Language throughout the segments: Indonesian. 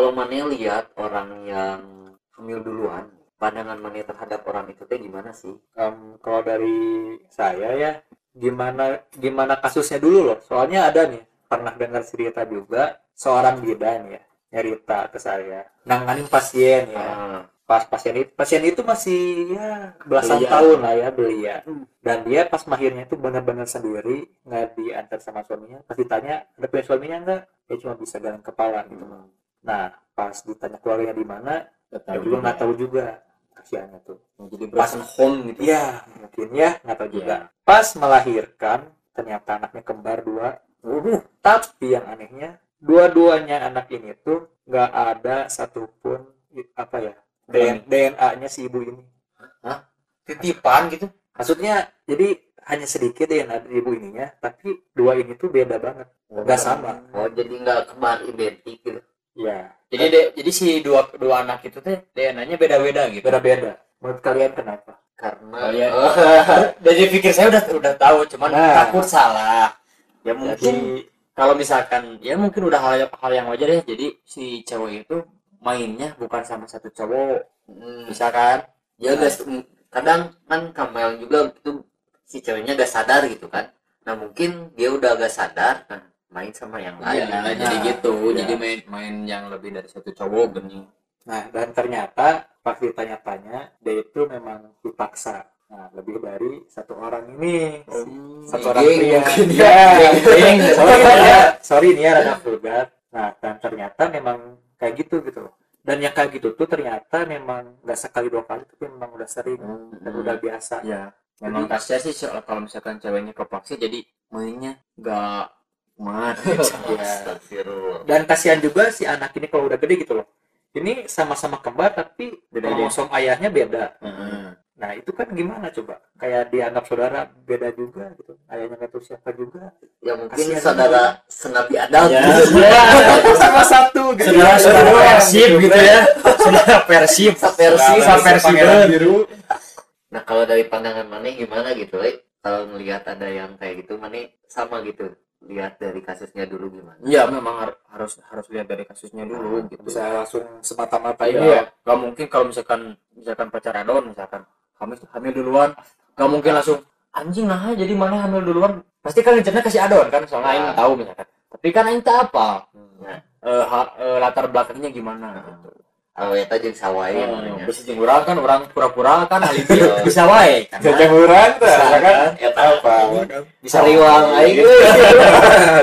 kalau mana lihat orang yang hamil duluan pandangan mana terhadap orang itu teh gimana sih? Em, kalau dari saya ya gimana gimana kasusnya dulu loh. Soalnya ada nih pernah dengar cerita juga seorang bidan ya nyerita ke saya. Nanganin pasien ya. Ah, pas pasien itu pasien itu masih ya belasan Belia. tahun lah ya belia. Hmm. dan dia pas mahirnya itu benar-benar sendiri nggak diantar sama suaminya pas ditanya ada punya suaminya nggak? Dia cuma bisa jalan kepala gitu. Hmm. Nah pas ditanya keluarganya di mana tahu juga nggak tahu juga kasihannya tuh jadi broken home gitu Iya, mungkin ya, nggak tahu juga. Pas melahirkan, ternyata anaknya kembar dua. Waduh, Tapi yang anehnya, dua-duanya anak ini tuh nggak ada satupun apa ya DNA-nya si ibu ini. titipan gitu Maksudnya, jadi hanya sedikit DNA dari ibu ininya, tapi dua ini tuh beda banget. Nggak sama. oh jadi nggak kembar identik gitu Iya, jadi de- jadi si dua dua anak itu teh DNA-nya beda-beda gitu? Beda-beda. Menurut kalian kenapa? karena Oh, iya. Oh, dari pikir saya udah udah tahu cuman Nah. takut salah. Ya mungkin Jadi, kalau misalkan ya mungkin udah hal hal yang wajar ya. Jadi si cewek itu mainnya bukan sama satu cowok. Hmm, misalkan. Ya guys kadang kan Kamel juga itu si ceweknya gak sadar gitu kan. Nah mungkin dia udah agak sadar nah main sama yang lain Iya, Nah, jadi gitu iya. jadi main main yang lebih dari satu cowok gini Nah, dan ternyata pas ditanya-tanya, dia itu memang dipaksa. Nah, lebih dari satu orang ini. satu orang pria. Ya, Geng, sorry ya, sorry nih ya rada vulgar. Nah, dan ternyata memang kayak gitu gitu loh. Dan yang kayak gitu tuh ternyata memang nggak sekali dua kali, tapi memang udah sering dan udah biasa. ya memang kasihan sih kalau misalkan ceweknya kepaksa jadi mainnya nggak kumat Ya. Astagfirullah. Dan kasihan juga si anak ini kalau udah gede gitu loh. Ini sama-sama kembar tapi Beda kromosom ayahnya beda. Heeh. Nah itu kan gimana coba? Kayak dianggap saudara beda juga gitu. Ayahnya nggak tahu siapa juga. ya mungkin Kasihan saudara senabi Adam Ya. Itu sama satu gitu. saudara saudara persib gitu ya saudara persib sapersi Pangeran biru. nah kalau dari pandangan mana gimana gitu kalau melihat ada yang kayak gitu mana sama gitu lihat dari kasusnya dulu gimana ya memang har- harus harus lihat dari kasusnya dulu gitu Bisa langsung semata-mata iya ini ya. gak mungkin kalau misalkan misalkan pacar adon misalkan hamil hamil duluan gak mungkin langsung anjing nah jadi mana hamil duluan pasti kan rencananya kasih adon kan soalnya Ya. aing tahu misalkan tapi kan aing tak apa Nah. Eh, ha- eh, latar belakangnya gimana gitu. Awet aja sawai Eh, namanya. bisa jeung urang kan orang pura-pura kan alibi Iya. bisa wae kan Jajah murah tuh, Bisa, ya kan? kan? Eta Apa? bisa Sariwang aing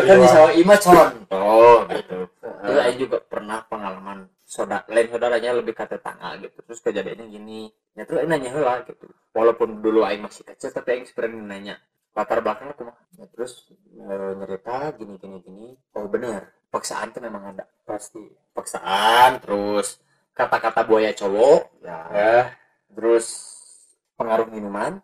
kan bisa wae ima contoh gitu terus Heeh. aing juga pernah pengalaman saudara lain saudaranya lebih ke tetangga gitu terus kejadiannya gini ya terus aing nanya heula gitu walaupun dulu aing masih kecil tapi aing sebenarnya nanya latar belakang aku mah ya, terus eh, nyerita gini gini gini oh bener paksaan tuh memang ada Pasti. paksaan terus kata-kata buaya cowok ya. Ya, terus pengaruh minuman.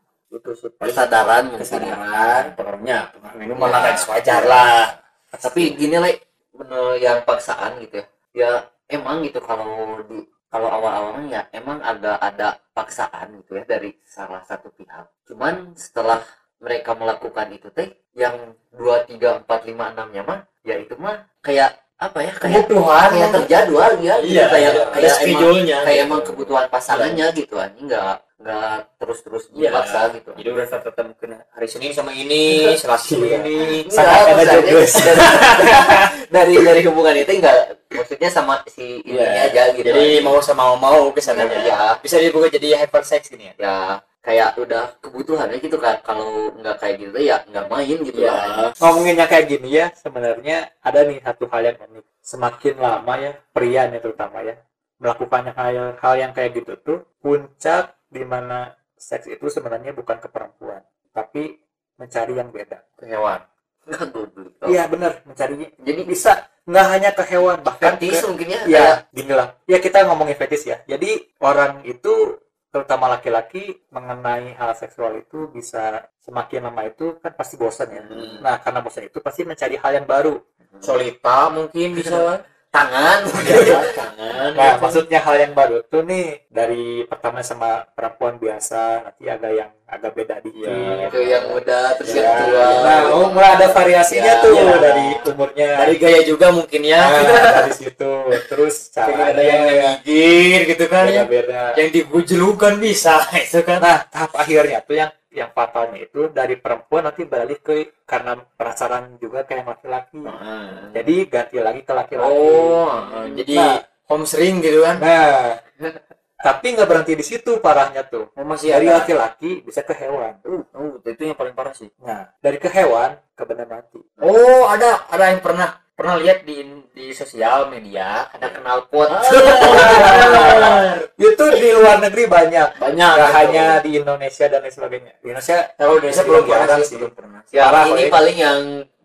Kesadaran kesadaran. pengaruhnya. Pengaruh minuman Ya. lah wajar lah tapi gini le bener yang paksaan gitu ya. Ya emang gitu kalau di kalau awal-awalnya ya emang agak ada paksaan gitu ya dari salah satu pihak. Cuman setelah mereka melakukan itu teh yang dua tiga empat lima enamnya mah ya itu mah kayak apa ya kayak kebutuhan kayak terjadwal ya gitu. iya kayak ada kayak emang schedule-nya kayak gitu. emang kebutuhan pasangannya gitu anjing nggak nggak terus-terus Iya. dipaksa gitu jadi udah tetap mungkin hari Senin sama ini Selasa sama Iya. ini Enggak, Sangat ada jobless. dari dari hubungan itu enggak maksudnya sama si ini Iya. aja gitu jadi mau sama mau ke sana ya bisa dibuka jadi hypersex gini ya ya kayak udah kebutuhannya gitu kan. Kalau nggak kayak gitu ya nggak main gitu Iya. lah ngomongin yang kayak gini ya, sebenarnya ada nih satu hal yang unik. Semakin lama ya, pria nih terutama ya, melakukan hal, hal yang kayak gitu tuh, puncak di mana seks itu sebenarnya bukan ke perempuan, tapi mencari yang beda. ke hewan. Iya bener, mencari jadi bisa. Nggak hanya ke hewan bahkan fetis ke, mungkin ya ya gini lah. Ya kita ngomongin fetis ya. Jadi orang itu terutama laki-laki mengenai hal seksual itu bisa semakin lama itu kan pasti bosan ya. Hmm. nah karena bosan itu pasti mencari hal yang baru. Solita mungkin bisa tangan tangan Nah, maksudnya hal yang baru tuh nih dari pertama sama perempuan biasa, nanti agak yang agak beda dikit. Iya. itu yang muda terus Ya. yang tua Nah, oh, mulai ada variasinya Ya, tuh ya. dari umurnya. dari gaya juga mungkin ya nah, dari situ. Terus cara ada yang ngegigir gitu kan ya beda-beda. yang digujlukan bisa itu kan Nah, tahap akhirnya tuh yang yang fatalnya itu dari perempuan nanti balik ke karena penasaran juga kayak laki-laki. Heeh. Jadi ganti lagi ke laki-laki. oh heeh. jadi Nah. home sering gitu kan Nah, tapi nggak berhenti di situ parahnya tuh. oh, masih Dari ada laki-laki bisa ke hewan. uh, uh, itu yang paling parah sih Nah, dari ke hewan ke benda mati. oh ada ada yang pernah pernah lihat di di sosial media ada knalpot Itu di luar negeri banyak. banyak Nggak gitu. hanya di Indonesia dan lain sebagainya. Di Indonesia kalau Indonesia belum pernah sih. belum pernah ya Parah, ini paling yang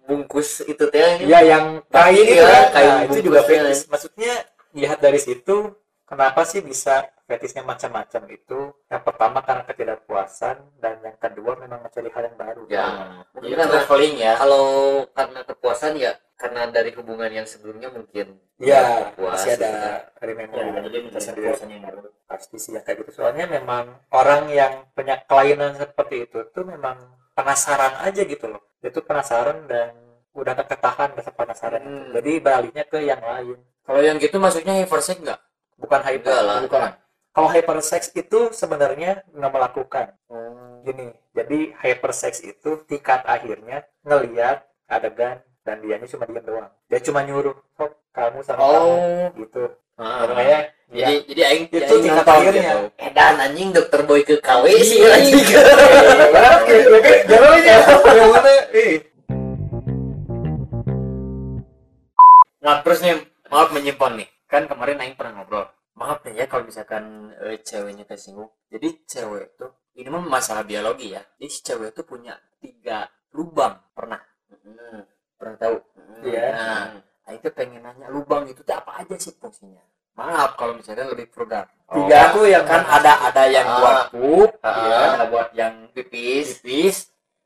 bungkus itu teh ya yang kain Iya, itu kan, kain nah, itu juga fetis. Maksudnya lihat dari situ kenapa sih bisa fetisnya macam-macam itu? Yang pertama karena ketidakpuasan dan yang kedua memang mencari hal yang baru. Ya. Nah, Mungkin traveling ya kalau karena kepuasan ya karena dari hubungan yang sebelumnya mungkin Ya, puas masih gitu kan. ada remember ya jadi mencari tersendiri. kepuasan yang baru pasti sih yang kayak gitu soalnya memang orang yang punya kelainan seperti itu tuh memang penasaran aja gitu loh itu penasaran dan udah ketahan rasa penasaran itu. Hmm. jadi beralihnya ke yang lain kalau yang gitu maksudnya hypersex nggak bukan hyper lah. bukan kalau hypersex itu sebenarnya nggak melakukan oh. gini jadi hypersex itu tingkat akhirnya ngeliat adegan dan dianya cuma diam doang dia cuma nyuruh "Sok, kamu sama kamu oh gitu Ah. makanya jadi jadi aing Itu tingkat akhirnya. gitu. edan anjing dokter boy ke KW sih Iya. anjing Jangan aja. Yang mana? Nah terus nih maaf menyimpan nih kan kemarin Aing pernah ngobrol maaf nih ya kalau misalkan eh, ceweknya tersinggung jadi cewek tuh ini mah masalah biologi ya jadi si cewek tuh punya tiga lubang pernah Hmm. Pernah tahu Iya. nah Aing tuh pengen nanya lubang itu tuh apa aja sih fungsinya maaf kalau misalkan lebih vulgar Tiga tuh yang kan ada ada yang Ah. buat pup Ah. ya, ada buat yang pipis pipis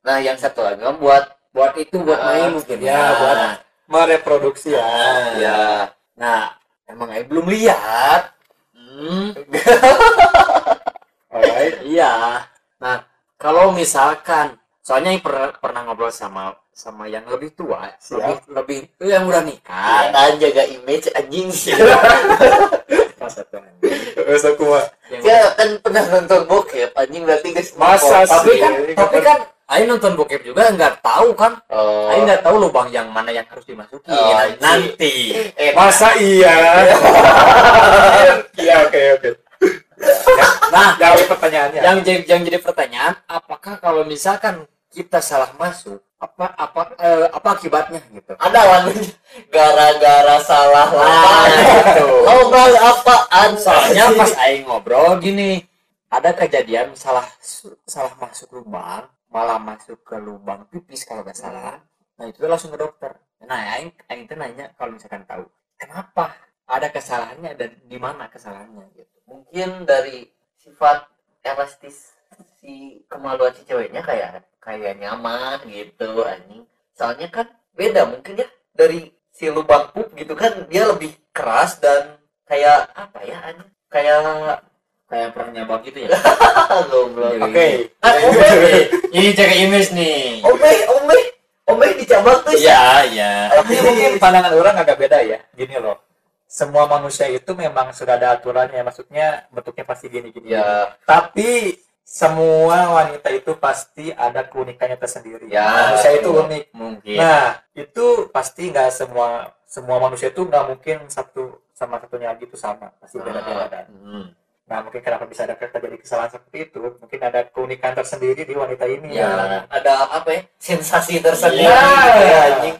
nah yang satu lagi buat buat itu buat Ah. main mungkin Ya, buat- Nah, mereproduksi ya. ya Nah, emang Aing belum lihat. Hmm, Alright. iya. Nah, kalau misalkan, soalnya Aing pernah pernah ngobrol sama sama yang lebih tua, Siap. lebih lebih itu yang udah nikah. dan jaga image anjing sih aku mah Yang ya kan pernah nonton bokep anjing berarti guys Masa tapi sih? kan, tapi kan Aing nonton bokep juga nggak tahu kan. oh Aing nggak tahu lubang yang mana yang harus dimasukin Oh, nanti. eh, masa iya? Iya oke oke. Nah, Jawab pertanyaannya. yang jadi yang jadi pertanyaan apakah kalau misalkan kita salah masuk apa apa eh, apa akibatnya gitu. Ada lagunya gara-gara salah Nah, langkah gitu. lobang apaan? Soalnya pas aing ngobrol gini ada kejadian salah salah masuk lubang malah masuk ke lubang pipis kalau nggak salah. Nah itu langsung ke dokter. Nah aing aing tuh nanya kalau misalkan tahu kenapa? Ada kesalahannya dan di mana kesalahannya? gitu. Mungkin dari sifat elastis si kemaluan si ceweknya kayak kayak nyaman gitu anjing. Soalnya kan beda mungkin ya dari si lubang pup gitu kan dia lebih keras dan kayak apa ya anjing? Kayak kayak pernah nyabang gitu ya? Goblok. Oke. ah ombe ini jaga image nih. Ombe ombe ombe dicabang tuh iya iya. Tapi mungkin pandangan orang agak beda ya. Gini loh. Semua manusia itu memang sudah ada aturannya. Maksudnya bentuknya pasti gini-gini. ya Tapi semua wanita itu pasti ada keunikannya tersendiri. Ya, manusia itu unik. mungkin Nah, itu pasti nggak semua semua manusia itu nggak mungkin satu sama satunya lagi itu sama. Pasti beda-beda kan. Hmm. Nah, mungkin kenapa bisa ada terjadi kesalahan seperti itu? Mungkin ada keunikan tersendiri di wanita ini. Ya. ada apa ya sensasi tersendiri gitu ya, anjing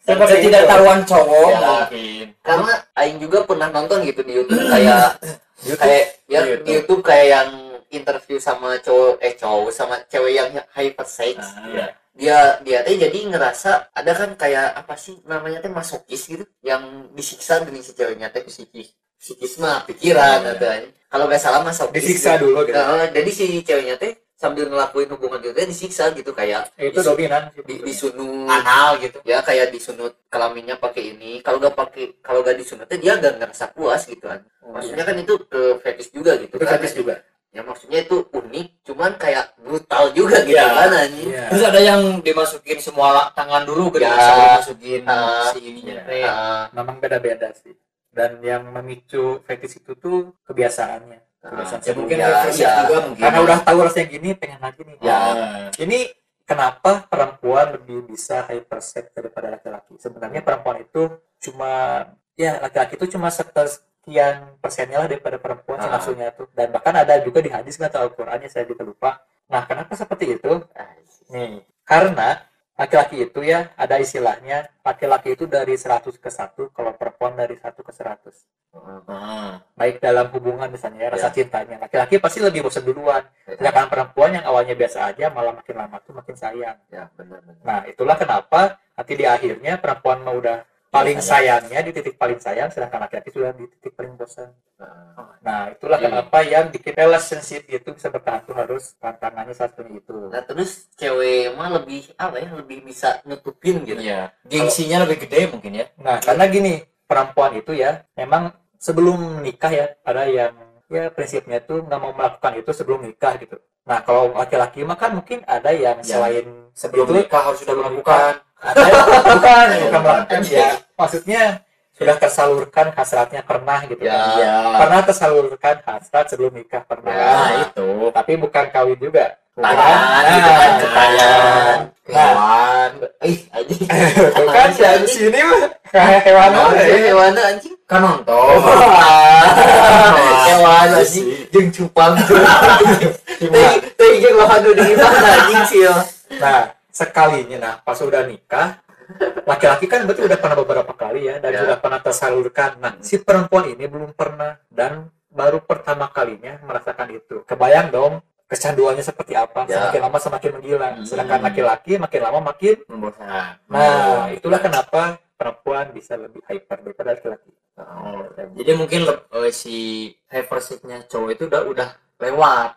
Seperti tidak tahuan cowok Ya. mungkin karena Aing juga pernah nonton gitu di YouTube kayak YouTube. kayak ya YouTube. di YouTube kayak yang interview sama cowok eh cowok sama cewek yang hypersex Ah. Iya. dia dia teh jadi ngerasa ada kan kayak apa sih namanya teh masokis gitu yang disiksa dengan si ceweknya teh psikis psikis mah pikiran Iya. atau anjing. kalau nggak salah masokis Disiksa dulu gitu. Nah, jadi si ceweknya teh sambil ngelakuin hubungan itu disiksa gitu kayak itu disu- dominan di, disunut anal gitu ya kayak disunut kelaminnya pakai ini kalau gak pakai kalau gak disunutnya dia gak ngerasa puas gitu kan maksudnya kan itu ke fetish juga gitu itu kan gratis juga ya maksudnya itu unik cuman kayak brutal juga gitu Ya. kan anjing Iya. terus ada yang dimasukin semua tangan dulu gitu Ya. sebelum masukin Ah. si ininya Ya. teh. Ah, memang beda-beda sih dan yang memicu fetish itu tuh kebiasaannya ah, kebiasaan ya mungkin Ya, ya. juga mungkin karena udah tahu rasanya gini pengen lagi nih Ya. ini kenapa perempuan lebih bisa hypersex daripada laki-laki sebenarnya perempuan itu cuma ya laki-laki itu cuma sekian persennya lah daripada perempuan Ah. nafsunya itu dan bahkan ada juga di hadis atau Al-Qur'annya saya juga lupa. Nah kenapa seperti itu? Nih karena laki-laki itu ya ada istilahnya laki-laki itu dari 100 ke 1 kalau perempuan dari 1 ke 100 Ah. baik dalam hubungan misalnya ya, rasa Ya. cintanya. Laki-laki pasti lebih bosan duluan. Sedangkan perempuan yang awalnya biasa aja malah makin lama tuh makin sayang. Ya benar benar. Nah itulah kenapa nanti di akhirnya perempuan mau udah paling Biasanya. sayangnya di titik paling sayang sedangkan laki-laki sudah di titik paling bosan Ah. nah itulah Iya. kenapa yang bikin relationship itu bisa bertahan tuh harus tantangannya satunya itu nah terus cewek mah lebih apa ya lebih bisa nutupin gitu Iya. Gengsinya lebih gede mungkin ya. Nah, karena gini, perempuan itu ya, memang sebelum nikah ya, ada yang ya prinsipnya itu nggak mau melakukan itu sebelum nikah gitu. Nah, kalau laki-laki mah kan mungkin ada yang Ya, selain Sebelum itu, nikah harus sudah melakukan. Bukan bukan melakukan ya, maksudnya sudah tersalurkan hasratnya pernah gitu. Ya. kan. Iya. Pernah tersalurkan hasrat sebelum nikah pernah. Nah, itu. Tapi bukan kawin juga. Tangan, Nah, gitu kan, ketayan. Hewan. Ih, anjing. Tuh kan si Anjing. sini mah kayak hewan Nah, apa ya? hewan anjing. Kan nonton. Hewan anjing. Jeung cupang. Teh teh jeung waduh di mana anjing sih. ya. Nah, sekalinya nah pas udah nikah, laki-laki kan berarti udah pernah beberapa kali ya dan Ya. sudah pernah tersalurkan. Nah, si perempuan ini belum pernah dan baru pertama kalinya merasakan itu. Kebayang dong kecanduannya seperti apa? Ya. Semakin lama semakin menggila. Hmm. Sedangkan laki-laki makin lama makin. Membosan. Nah, itulah kenapa perempuan bisa lebih hyper daripada laki-laki. Oh, jadi mungkin eh, si hypersexnya cowok itu udah udah lewat.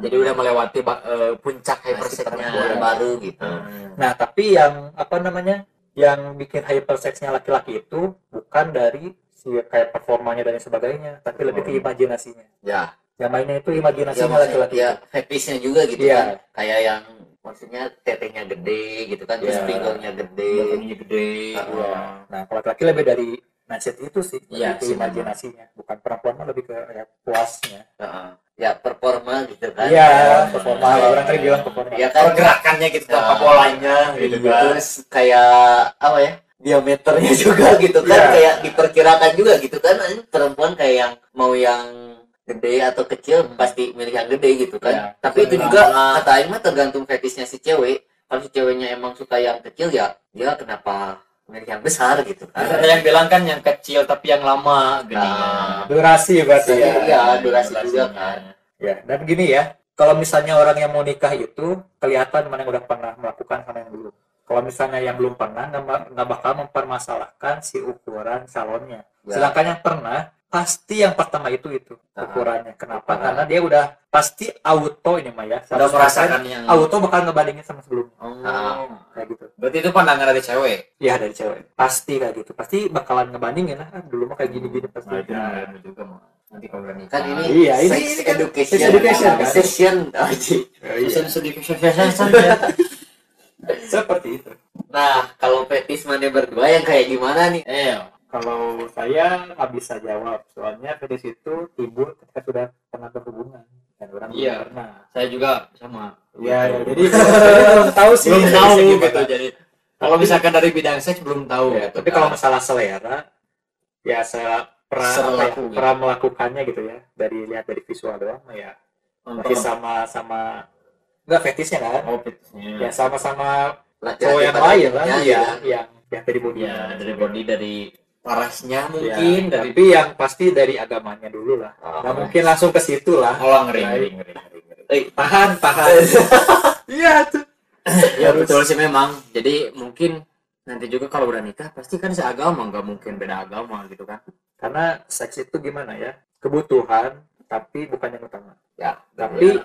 Jadi udah melewati eh, puncak Masih hypersexnya. perempuan baru gitu. Hmm. Nah, tapi yang apa namanya? Yang bikin hypersexnya laki-laki itu bukan dari si kayak performanya dan sebagainya, tapi lebih ke imajinasinya. Ya, Yang mainnya itu ya imajinasinya maksudnya laki-laki. ya fetishnya juga gitu Iya. kan. Kayak yang maksudnya tetenya gede gitu kan, terus Iya. pinggangnya gede. Badannya gede. Ah, Iya. Nah, kalau laki-laki lebih dari mindset itu sih, lebih ke sih, imajinasinya. Bukan perempuan mah lebih ke ya, puasnya. Heeh. Ya performa gitu kan. Iya, Ya. performa. Orang tadi bilang performa. Iya kan. Pergerakannya gitu Nah, polanya gitu Iya, kan. Terus kayak apa ya? Diameternya juga gitu kan, Iya. kayak diperkirakan juga gitu kan. Perempuan kayak yang mau yang gede atau kecil pasti milih yang gede gitu kan. Iya. Tapi itu juga kata Aing mah tergantung fetishnya si cewek. Kalau si ceweknya emang suka yang kecil ya, dia kenapa milih yang besar gitu kan. Ada yang bilang kan yang kecil tapi yang lama. Nah, Durasi berarti ya. Iya, durasi juga kan. Ya, dan begini ya, kalau misalnya orang yang mau nikah itu kelihatan mana yang udah pernah melakukan sama yang belum. Kalau misalnya yang belum pernah nggak ba- nggak bakal mempermasalahkan si ukuran salonnya. Ya. Sedangkan yang pernah pasti yang pertama itu itu Ah. ukurannya. Kenapa? Ukuran. Karena dia udah pasti auto ini mah ya. Udah 100% merasakan yang auto bakal ngebandingin sama sebelumnya Oh. kayak gitu. Berarti itu pandangan dari cewek. Iya dari cewek. Pasti kayak gitu. Pasti bakalan ngebandingin lah. Ah, dulu mah kayak gini-gini pasti. Nah, juga mah. Nanti kalau nikah. kan ini Iya, ini- sex ini kan education, sex education, kan? session. Iya, sedikit saja. seperti itu. Nah, kalau fetish mana berdua yang kayak gimana nih? Eh, Kalau saya nggak bisa jawab, soalnya fetish itu timbul ketika sudah pernah berhubungan dan orang Iya. pernah. saya juga sama. Ya, ya, jadi belum tahu sih. belum tahu gitu jadi kalau misalkan dari bidang seks belum tahu Ya, gitu. tapi kalau masalah selera, ya saya pernah ya, gitu. pernah melakukannya gitu ya, dari lihat dari visual doang, ya masih sama sama nggak fetishnya kan? oh fetishnya. Ya sama-sama Laki-laki cowok yang lain lah, gitu. ya, yang yang dari body. ya dari body dari parasnya Ya, mungkin dari tapi yang pasti dari agamanya dulu lah. Oh. Nggak mungkin langsung ke situ lah. oh ngeri Baik. ngeri ngeri ngeri, ngeri. Eh, Tahan, tahan. Iya tuh. ya betul sih memang jadi mungkin nanti juga kalau udah nikah pasti kan seagama nggak mungkin beda agama gitu kan Karena seks itu gimana ya? Kebutuhan, tapi bukan yang utama. ya, Tapi Ya.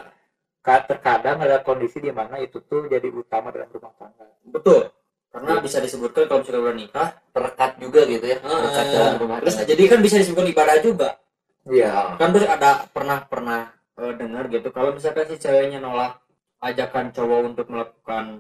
ka- terkadang ada kondisi di mana itu tuh jadi utama dalam rumah tangga betul karena bisa disebutkan kalau misalnya udah nikah perekat juga gitu ya ah, perekat dalam rumah. Terus tangga jadi kan bisa disebutkan ibadah juga. Iya. Kan terus ada pernah pernah eh, dengar gitu. Kalau misalkan si ceweknya nolak ajakan cowok untuk melakukan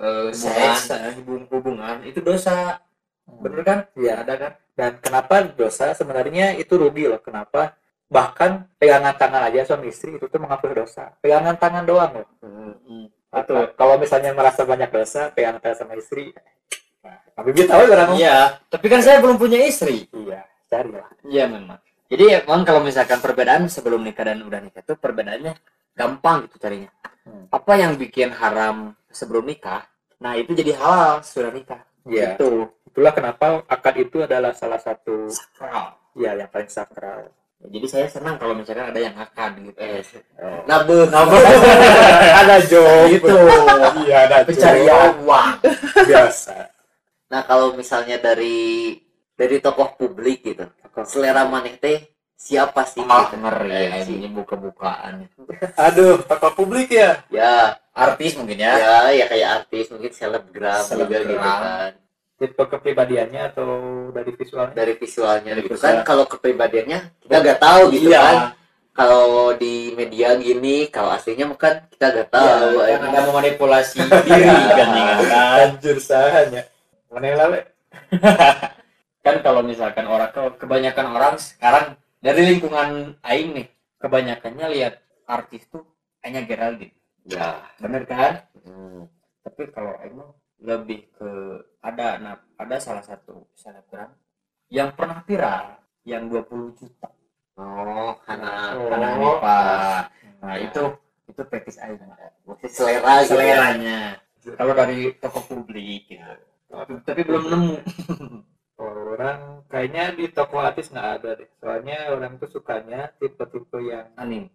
eh, Hubungan. eh, hubung- hubungan itu dosa. Bener kan? Iya. ada kan? Dan kenapa dosa? Sebenarnya itu rugi loh. Kenapa? Bahkan pegangan tangan aja suami istri itu tuh menghapus dosa. Pegangan tangan doang loh. Hmm. Betul. kalau misalnya merasa banyak dosa pegangan tangan sama istri nah, tapi dia tahu orang iya tapi kan saya belum punya istri. Iya cari lah iya memang. Jadi emang kalau misalkan perbedaan sebelum nikah dan udah nikah itu perbedaannya gampang gitu carinya. Hmm. apa yang bikin haram sebelum nikah? Nah itu jadi halal sudah nikah. Iya. Itu itulah kenapa akad itu adalah salah satu sakral. Ya yang paling sakral jadi saya senang kalau misalkan ada yang akad gitu. Eh, oh. nabuh ada job. Gitu. Iya ada pencarian. Uang biasa. Nah kalau misalnya dari dari tokoh publik gitu selera maneh teh siapa sih ah gitu? ngeri Eh, ya sih. ini buka-bukaan. Aduh tokoh publik ya? Ya artis mungkin ya. Ya ya kayak artis mungkin selebgram juga Selebgram. gitu kan tipe kepribadiannya atau dari visualnya? Dari visualnya Dari gitu visual. kan. Kalau kepribadiannya kita nggak tahu gitu Iya. kan. Kalau di media gini kalau aslinya kan kita nggak tahu. Iya, eh. kan ada memanipulasi diri kan ya kan? Sahanya mana yang lawe kan kalau misalkan orang ke- kebanyakan orang sekarang dari lingkungan aing nih kebanyakannya lihat artis tuh hanya Geraldine. Ya. Bener kan? Hmm. tapi kalau aing lebih ke ada nah, ada salah satu selebgram yang pernah viral yang 20 juta. Oh karena Oh. karena Hanifah. nah itu itu petis masih selera gitu. Ya. seleranya. Kalau dari toko publik gitu. Tapi belum nemu. Orang kayaknya di toko artis nggak ada deh. Soalnya orang tuh sukanya tipe-tipe yang anim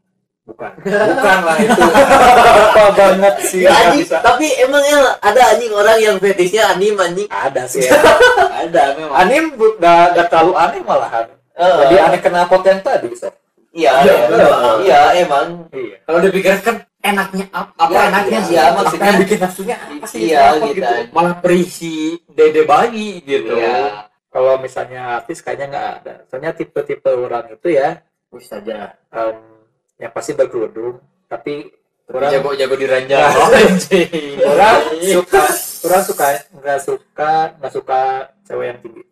bukan. Bukan lah itu. Apa banget sih? Ya, anjing, bisa. Tapi emang ya ada anjing orang yang fetishnya anim anjing. Ada sih ya. ada memang. Anim nggak nggak terlalu aneh malahan. Jadi aneh kena pot yang tadi so. iya Iya, iya, betul. iya emang. Iya. Kalau dipikirkan enaknya apa apa Ya, enaknya iya, sih? iya, ya maksudnya- apa yang bikin nafsunya apa sih? Iya, Kenapa gitu. malah berisi dede bayi gitu. Iya. kalau misalnya artis kayaknya nggak ada. Soalnya tipe-tipe orang itu ya Wis saja em, yang pasti berkerudung tapi orang jago-jago di ranjang. Nah. Oh, anjing. orang suka orang suka nggak suka nggak suka cewek yang tinggi.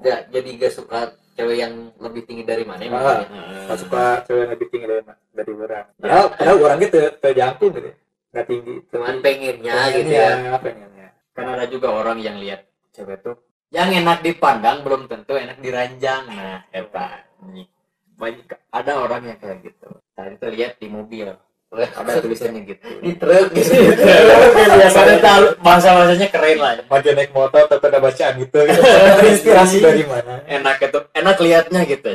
Ya, jadi gak suka cewek yang lebih tinggi dari mana Ah. maksudnya? nggak suka cewek yang lebih tinggi dari dari orang. Padahal padahal orang gitu terjangkung gitu nggak tinggi. Cuman pengennya gitu ya. pengennya, kan ada juga orang yang lihat cewek tuh yang enak dipandang belum tentu enak diranjang. Nah hebat ada orang yang kayak gitu tadi tuh lihat di mobil. Ada tulisannya gitu. Di truk. Gitu biasanya tahu bahasa bahasanya keren lah. Maju naik motor tetap ada bacaan gitu, gitu. inspirasi dari mana? Enak itu. Enak liatnya gitu